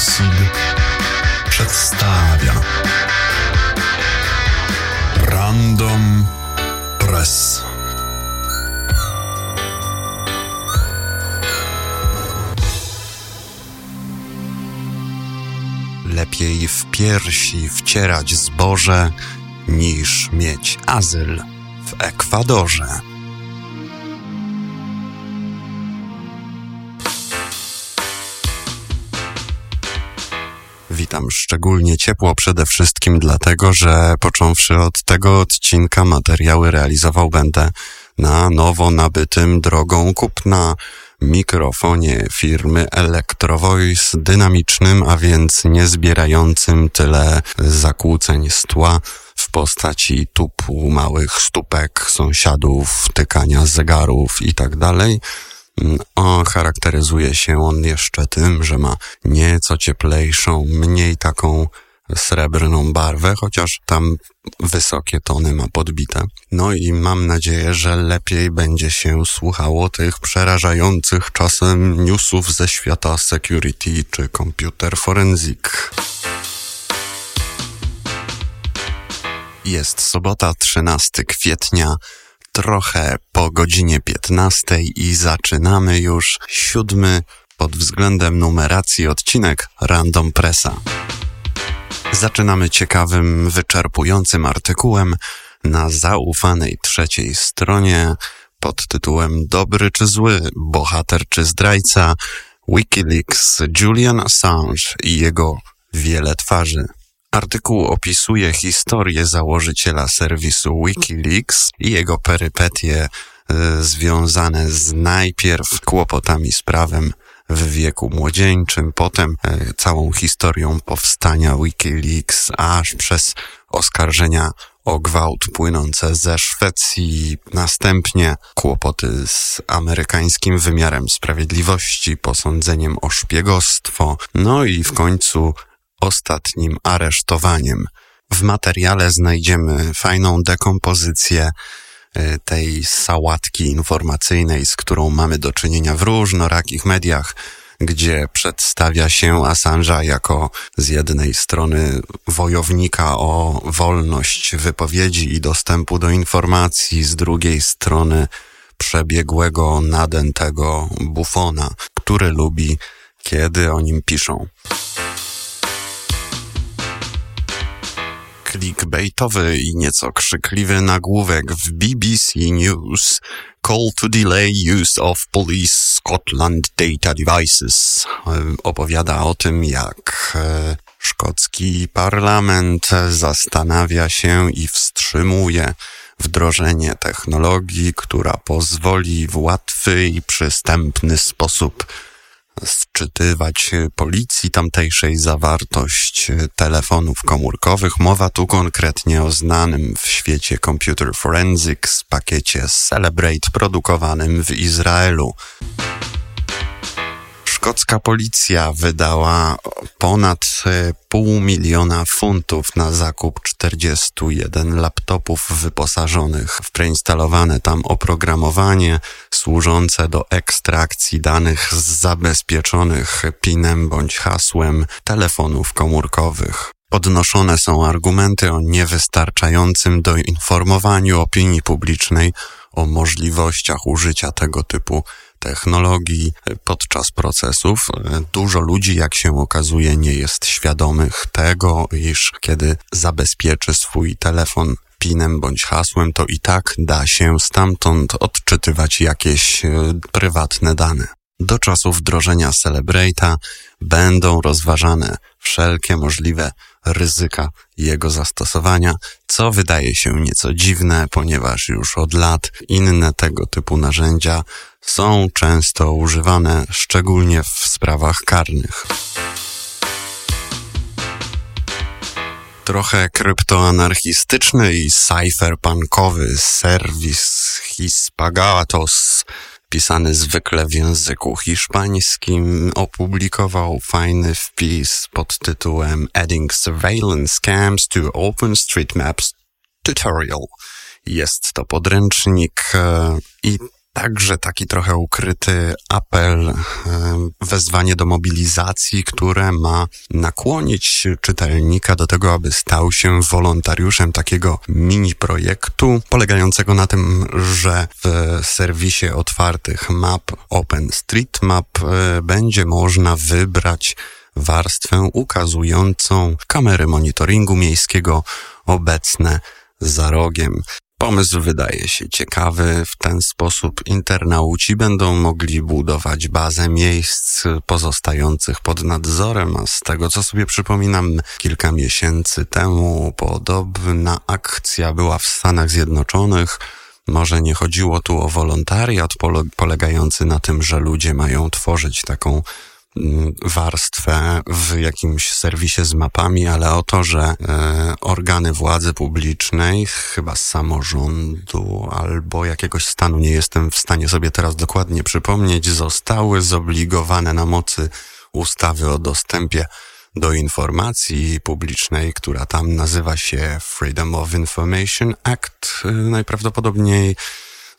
Seed przedstawia Random Press. Lepiej w piersi wcierać zboże, niż mieć azyl w Ekwadorze. Witam szczególnie ciepło przede wszystkim dlatego, że począwszy od tego odcinka materiały realizował będę na nowo nabytym drogą kupna mikrofonie firmy Electrovoice dynamicznym, a więc nie zbierającym tyle zakłóceń z tła w postaci tupu małych stópek sąsiadów, tykania zegarów i O, charakteryzuje się on jeszcze tym, że ma nieco cieplejszą, mniej taką srebrną barwę, chociaż tam wysokie tony ma podbite. No i mam nadzieję, że lepiej będzie się słuchało tych przerażających czasem newsów ze świata security czy computer forensic. Jest sobota 13 kwietnia, trochę po godzinie 15 i zaczynamy już siódmy pod względem numeracji odcinek Random Pressa. Zaczynamy ciekawym, wyczerpującym artykułem na zaufanej trzeciej stronie pod tytułem Dobry czy zły, bohater czy zdrajca, Wikileaks, Julian Assange i jego wiele twarzy. Artykuł opisuje historię założyciela serwisu Wikileaks i jego perypetie y, związane z najpierw kłopotami z prawem w wieku młodzieńczym, potem y, całą historią powstania Wikileaks, aż przez oskarżenia o gwałt płynące ze Szwecji, następnie kłopoty z amerykańskim wymiarem sprawiedliwości, posądzeniem o szpiegostwo, no i w końcu ostatnim aresztowaniem. W materiale znajdziemy fajną dekompozycję y, tej sałatki informacyjnej, z którą mamy do czynienia w różnorakich mediach, gdzie przedstawia się Assange'a jako z jednej strony wojownika o wolność wypowiedzi i dostępu do informacji, z drugiej strony przebiegłego, nadętego bufona, który lubi, kiedy o nim piszą. Clickbaitowy i nieco krzykliwy nagłówek w BBC News. Call to delay use of police Scotland data devices. Opowiada o tym, jak e, szkocki parlament zastanawia się i wstrzymuje wdrożenie technologii, która pozwoli w łatwy i przystępny sposób sczytywać policji tamtejszej zawartość telefonów komórkowych. Mowa tu konkretnie o znanym w świecie Computer Forensics pakiecie Celebrate produkowanym w Izraelu. Szkocka policja wydała ponad e, pół miliona funtów na zakup 41 laptopów wyposażonych w preinstalowane tam oprogramowanie służące do ekstrakcji danych z zabezpieczonych PIN-em bądź hasłem telefonów komórkowych. Podnoszone są argumenty o niewystarczającym doinformowaniu opinii publicznej o możliwościach użycia tego typu technologii podczas procesów. Dużo ludzi, jak się okazuje, nie jest świadomych tego, iż kiedy zabezpieczy swój telefon pinem bądź hasłem, to i tak da się stamtąd odczytywać jakieś e, prywatne dane. Do czasu wdrożenia Celebrate'a będą rozważane wszelkie możliwe ryzyka jego zastosowania, co wydaje się nieco dziwne, ponieważ już od lat inne tego typu narzędzia są często używane, szczególnie w sprawach karnych. Trochę kryptoanarchistyczny i cypherpunkowy serwis Hispagatos pisany zwykle w języku hiszpańskim, opublikował fajny wpis pod tytułem Adding Surveillance Scams to OpenStreetMaps Tutorial. Jest to podręcznik e, i także taki trochę ukryty apel wezwanie do mobilizacji, które ma nakłonić czytelnika do tego, aby stał się wolontariuszem takiego mini projektu, polegającego na tym, że w serwisie otwartych map OpenStreetMap e, będzie można wybrać warstwę ukazującą kamery monitoringu miejskiego obecne za rogiem. Pomysł wydaje się ciekawy. W ten sposób internauci będą mogli budować bazę miejsc pozostających pod nadzorem, a z tego co sobie przypominam, kilka miesięcy temu podobna akcja była w Stanach Zjednoczonych. Może nie chodziło tu o wolontariat polegający na tym, że ludzie mają tworzyć taką warstwę w jakimś serwisie z mapami, ale o to, że e, organy władzy publicznej, chyba samorządu albo jakiegoś stanu, nie jestem w stanie sobie teraz dokładnie przypomnieć, zostały zobligowane na mocy ustawy o dostępie do informacji publicznej, która tam nazywa się Freedom of Information Act, e, najprawdopodobniej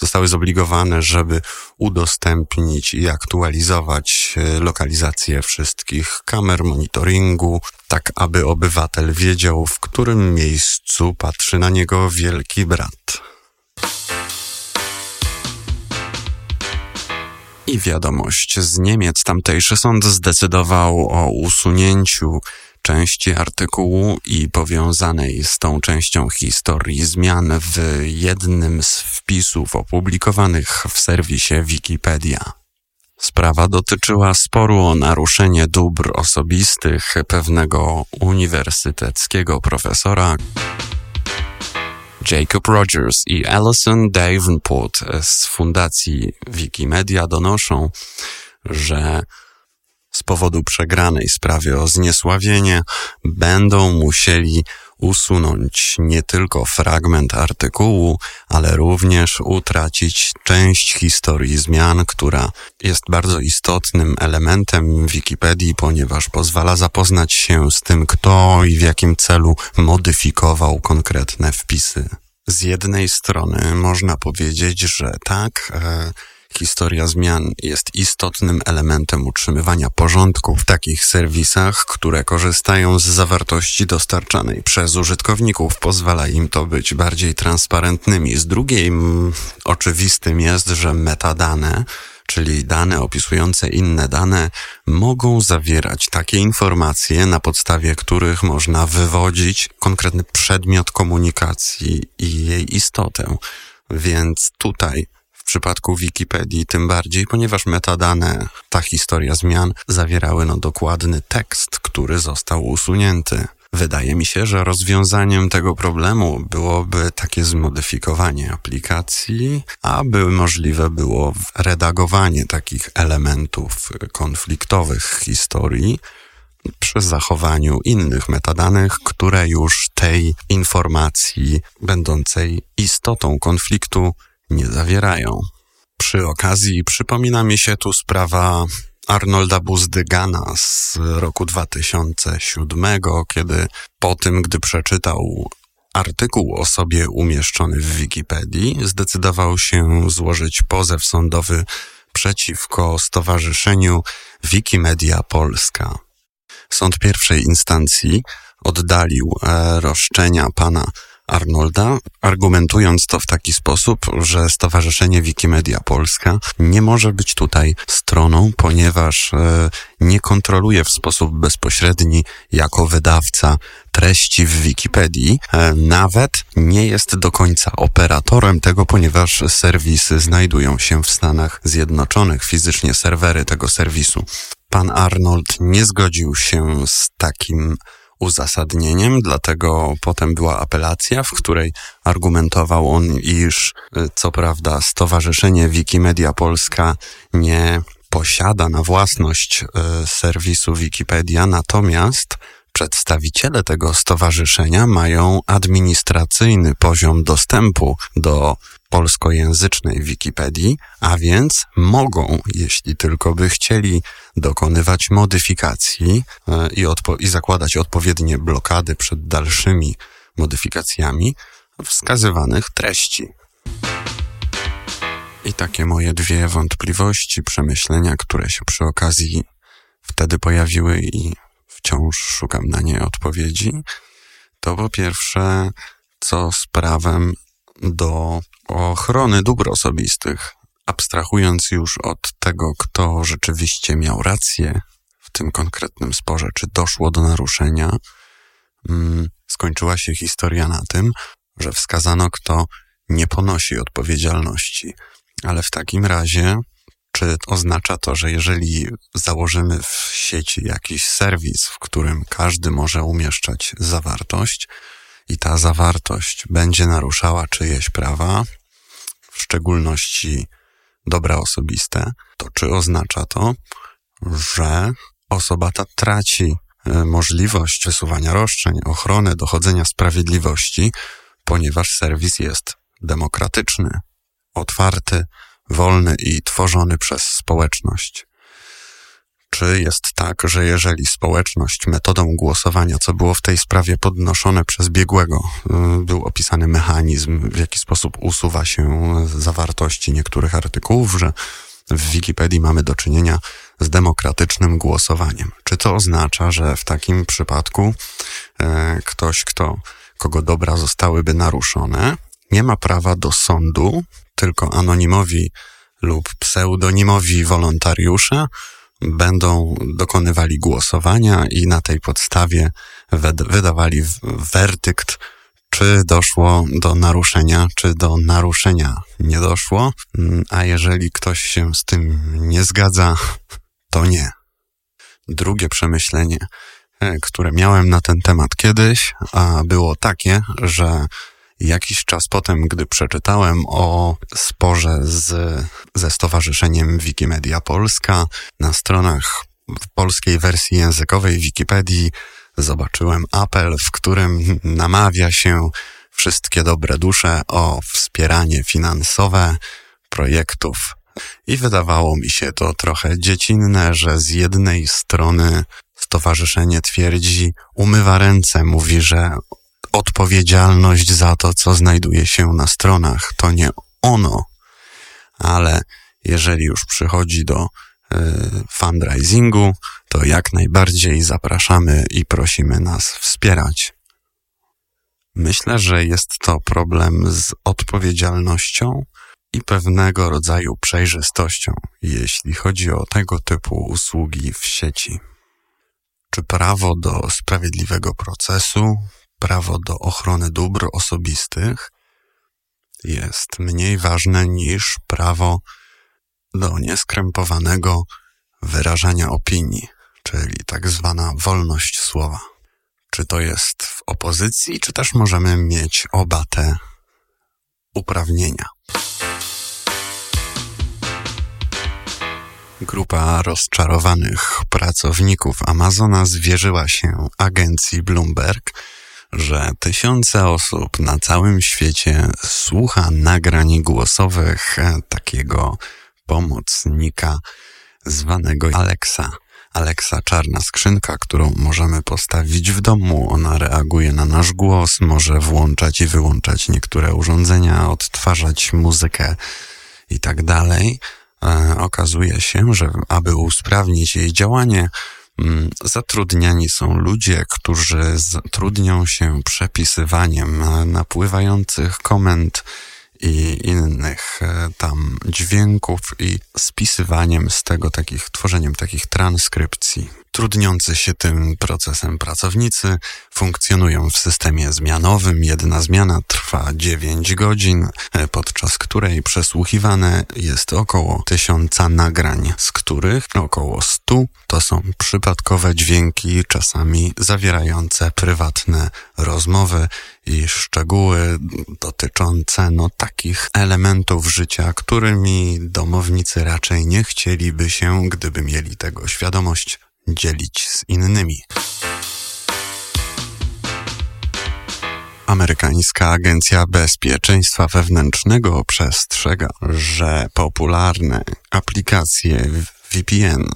zostały zobligowane, żeby udostępnić i aktualizować e, lokalizację wszystkich kamer monitoringu, tak aby obywatel wiedział, w którym miejscu patrzy na niego wielki brat. I wiadomość z Niemiec. Tamtejszy sąd zdecydował o usunięciu części artykułu i powiązanej z tą częścią historii zmian w jednym z wpisów opublikowanych w serwisie Wikipedia. Sprawa dotyczyła sporu o naruszenie dóbr osobistych pewnego uniwersyteckiego profesora. Jacob Rogers i Alison Davenport z fundacji Wikimedia donoszą, że z powodu przegranej sprawy o zniesławienie będą musieli usunąć nie tylko fragment artykułu, ale również utracić część historii zmian, która jest bardzo istotnym elementem Wikipedii, ponieważ pozwala zapoznać się z tym, kto i w jakim celu modyfikował konkretne wpisy. Z jednej strony można powiedzieć, że tak, e, Historia zmian jest istotnym elementem utrzymywania porządku w takich serwisach, które korzystają z zawartości dostarczanej przez użytkowników. Pozwala im to być bardziej transparentnymi. Z drugiej, m, oczywistym jest, że metadane, czyli dane opisujące inne dane, mogą zawierać takie informacje, na podstawie których można wywodzić konkretny przedmiot komunikacji i jej istotę. Więc tutaj przypadku Wikipedii tym bardziej, ponieważ metadane, ta historia zmian, zawierały no dokładny tekst, który został usunięty. Wydaje mi się, że rozwiązaniem tego problemu byłoby takie zmodyfikowanie aplikacji, aby możliwe było redagowanie takich elementów konfliktowych historii przy zachowaniu innych metadanych, które już tej informacji będącej istotą konfliktu nie zawierają. Przy okazji przypomina mi się tu sprawa Arnolda Buzdygana z roku 2007, kiedy po tym, gdy przeczytał artykuł o sobie umieszczony w Wikipedii, zdecydował się złożyć pozew sądowy przeciwko Stowarzyszeniu Wikimedia Polska. Sąd pierwszej instancji oddalił e, roszczenia pana Arnolda, argumentując to w taki sposób, że Stowarzyszenie Wikimedia Polska nie może być tutaj stroną, ponieważ e, nie kontroluje w sposób bezpośredni jako wydawca treści w Wikipedii, e, nawet nie jest do końca operatorem tego, ponieważ serwisy znajdują się w Stanach Zjednoczonych, fizycznie serwery tego serwisu. Pan Arnold nie zgodził się z takim uzasadnieniem, dlatego potem była apelacja, w której argumentował on, iż y, co prawda Stowarzyszenie Wikimedia Polska nie posiada na własność y, serwisu Wikipedia, natomiast przedstawiciele tego stowarzyszenia mają administracyjny poziom dostępu do polskojęzycznej Wikipedii, a więc mogą, jeśli tylko by chcieli, dokonywać modyfikacji e, i, i zakładać odpowiednie blokady przed dalszymi modyfikacjami wskazywanych treści. I takie moje dwie wątpliwości, przemyślenia, które się przy okazji wtedy pojawiły i wciąż szukam na nie odpowiedzi, to po pierwsze, co z prawem do ochrony dóbr osobistych, abstrahując już od tego, kto rzeczywiście miał rację w tym konkretnym sporze, czy doszło do naruszenia, mm, skończyła się historia na tym, że wskazano, kto nie ponosi odpowiedzialności. Ale w takim razie, czy oznacza to, że jeżeli założymy w sieci jakiś serwis, w którym każdy może umieszczać zawartość i ta zawartość będzie naruszała czyjeś prawa, w szczególności dobra osobiste, to czy oznacza to, że osoba ta traci e, możliwość wysuwania roszczeń, ochrony, dochodzenia sprawiedliwości, ponieważ serwis jest demokratyczny, otwarty, wolny i tworzony przez społeczność. Czy jest tak, że jeżeli społeczność metodą głosowania, co było w tej sprawie podnoszone przez biegłego, y, był opisany mechanizm, w jaki sposób usuwa się zawartości niektórych artykułów, że w Wikipedii mamy do czynienia z demokratycznym głosowaniem. Czy to oznacza, że w takim przypadku e, ktoś, kto, kogo dobra zostałyby naruszone, nie ma prawa do sądu, tylko anonimowi lub pseudonimowi wolontariusze będą dokonywali głosowania i na tej podstawie wydawali werdykt, czy doszło do naruszenia, czy do naruszenia nie doszło, a jeżeli ktoś się z tym nie zgadza, to nie. Drugie przemyślenie, e, które miałem na ten temat kiedyś, a było takie, że Jakiś czas potem, gdy przeczytałem o sporze z, ze Stowarzyszeniem Wikimedia Polska, na stronach w polskiej wersji językowej Wikipedii zobaczyłem apel, w którym namawia się wszystkie dobre dusze o wspieranie finansowe projektów. I wydawało mi się to trochę dziecinne, że z jednej strony stowarzyszenie twierdzi, umywa ręce, mówi, że odpowiedzialność za to, co znajduje się na stronach. To nie ono, ale jeżeli już przychodzi do y, fundraisingu, to jak najbardziej zapraszamy i prosimy nas wspierać. Myślę, że jest to problem z odpowiedzialnością i pewnego rodzaju przejrzystością, jeśli chodzi o tego typu usługi w sieci. Czy prawo do sprawiedliwego procesu prawo do ochrony dóbr osobistych jest mniej ważne niż prawo do nieskrępowanego wyrażania opinii, czyli tak zwana wolność słowa. Czy to jest w opozycji, czy też możemy mieć oba te uprawnienia? Grupa rozczarowanych pracowników Amazona zwierzyła się agencji Bloomberg, że tysiące osób na całym świecie słucha nagrań głosowych takiego pomocnika zwanego Alexa. Alexa czarna skrzynka, którą możemy postawić w domu. Ona reaguje na nasz głos, może włączać i wyłączać niektóre urządzenia, odtwarzać muzykę i tak dalej. E, okazuje się, że aby usprawnić jej działanie, zatrudniani są ludzie, którzy zatrudnią się przepisywaniem napływających komend i innych e, tam dźwięków i spisywaniem z tego takich, tworzeniem takich transkrypcji. Trudniący się tym procesem pracownicy funkcjonują w systemie zmianowym. Jedna zmiana trwa 9 godzin, e, podczas której przesłuchiwane jest około tysiąca nagrań, z których około 100 to są przypadkowe dźwięki, czasami zawierające prywatne rozmowy i szczegóły dotyczące no, takich elementów życia, którymi domownicy raczej nie chcieliby się, gdyby mieli tego świadomość, dzielić z innymi. Amerykańska Agencja Bezpieczeństwa Wewnętrznego przestrzega, że popularne aplikacje VPN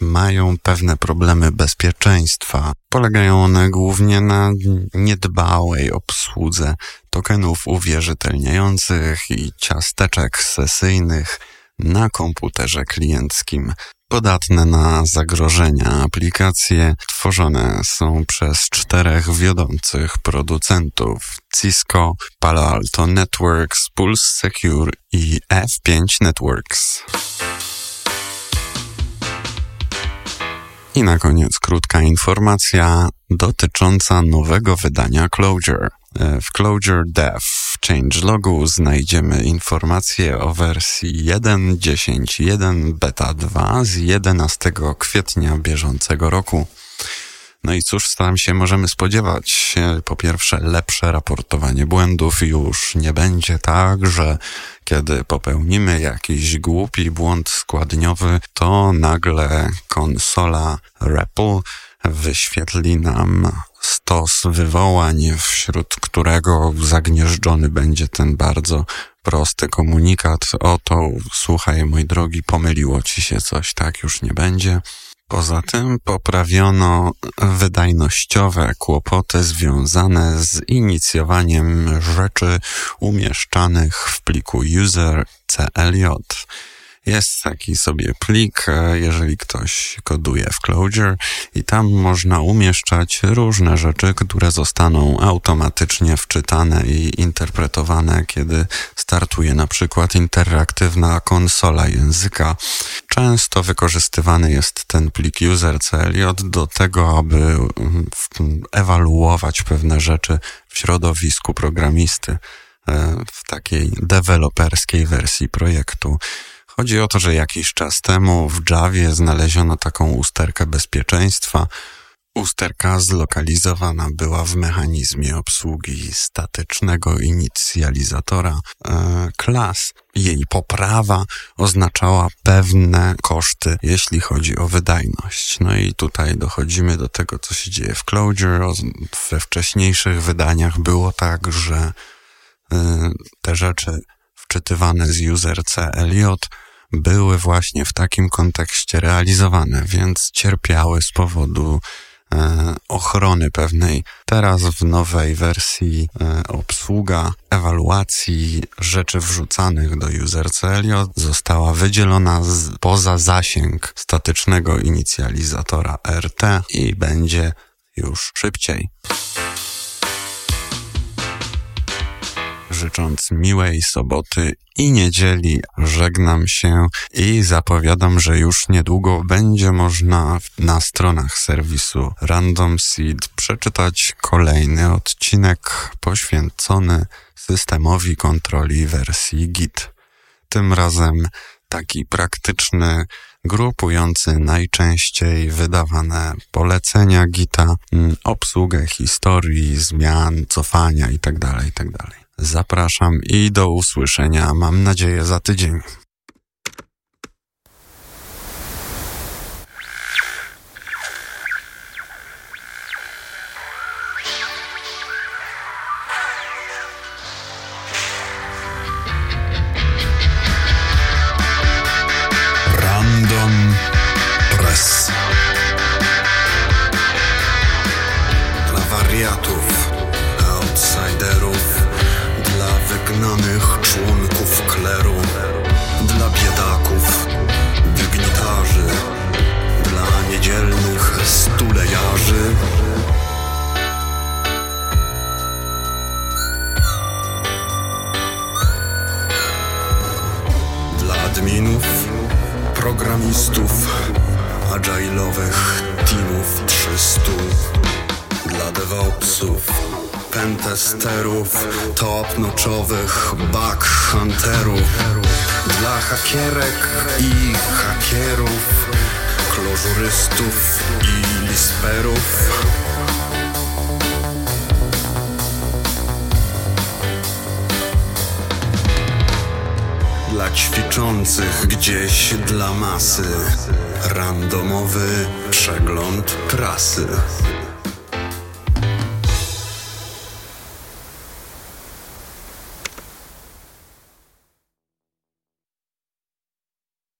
mają pewne problemy bezpieczeństwa. Polegają one głównie na niedbałej obsłudze tokenów uwierzytelniających i ciasteczek sesyjnych na komputerze klienckim. Podatne na zagrożenia. Aplikacje tworzone są przez czterech wiodących producentów Cisco, Palo Alto Networks, Pulse Secure i F5 Networks. I na koniec krótka informacja dotycząca nowego wydania Clojure. E, w Clojure Dev changelogu znajdziemy informacje o wersji 1.10.1 beta 2 z 11 kwietnia bieżącego roku. No i cóż tam się możemy spodziewać? Po pierwsze, lepsze raportowanie błędów. Już nie będzie tak, że kiedy popełnimy jakiś głupi błąd składniowy, to nagle konsola REPL wyświetli nam stos wywołań, wśród którego zagnieżdżony będzie ten bardzo prosty komunikat. Oto, słuchaj, mój drogi, pomyliło ci się coś, tak już nie będzie. Poza tym poprawiono wydajnościowe kłopoty związane z inicjowaniem rzeczy umieszczanych w pliku user CLJ. Jest taki sobie plik, e, jeżeli ktoś koduje w Clojure i tam można umieszczać różne rzeczy, które zostaną automatycznie wczytane i interpretowane, kiedy startuje na przykład interaktywna konsola języka. Często wykorzystywany jest ten plik user.clj do tego, aby mm, ewaluować pewne rzeczy w środowisku programisty e, w takiej deweloperskiej wersji projektu. Chodzi o to, że jakiś czas temu w Javie znaleziono taką usterkę bezpieczeństwa. Usterka zlokalizowana była w mechanizmie obsługi statycznego inicjalizatora e, klas. Jej poprawa oznaczała pewne koszty, jeśli chodzi o wydajność. No i tutaj dochodzimy do tego, co się dzieje w Clojure. We wcześniejszych wydaniach było tak, że e, te rzeczy wczytywane z user CLJ były właśnie w takim kontekście realizowane, więc cierpiały z powodu e, ochrony pewnej. Teraz w nowej wersji e, obsługa ewaluacji rzeczy wrzucanych do UserCLJ została wydzielona z, poza zasięg statycznego inicjalizatora RT i będzie już szybciej. życząc miłej soboty i niedzieli żegnam się i zapowiadam, że już niedługo będzie można na stronach serwisu Random Seed przeczytać kolejny odcinek poświęcony systemowi kontroli wersji Git. Tym razem taki praktyczny, grupujący najczęściej wydawane polecenia Gita, mm, obsługę historii, zmian, cofania itd., tak itd. Zapraszam i do usłyszenia, mam nadzieję, za tydzień. Pentesterów, top-notchowych bug hunterów, dla hakierek i hakierów, klożurystów i lisperów. Dla ćwiczących gdzieś dla masy, randomowy przegląd prasy.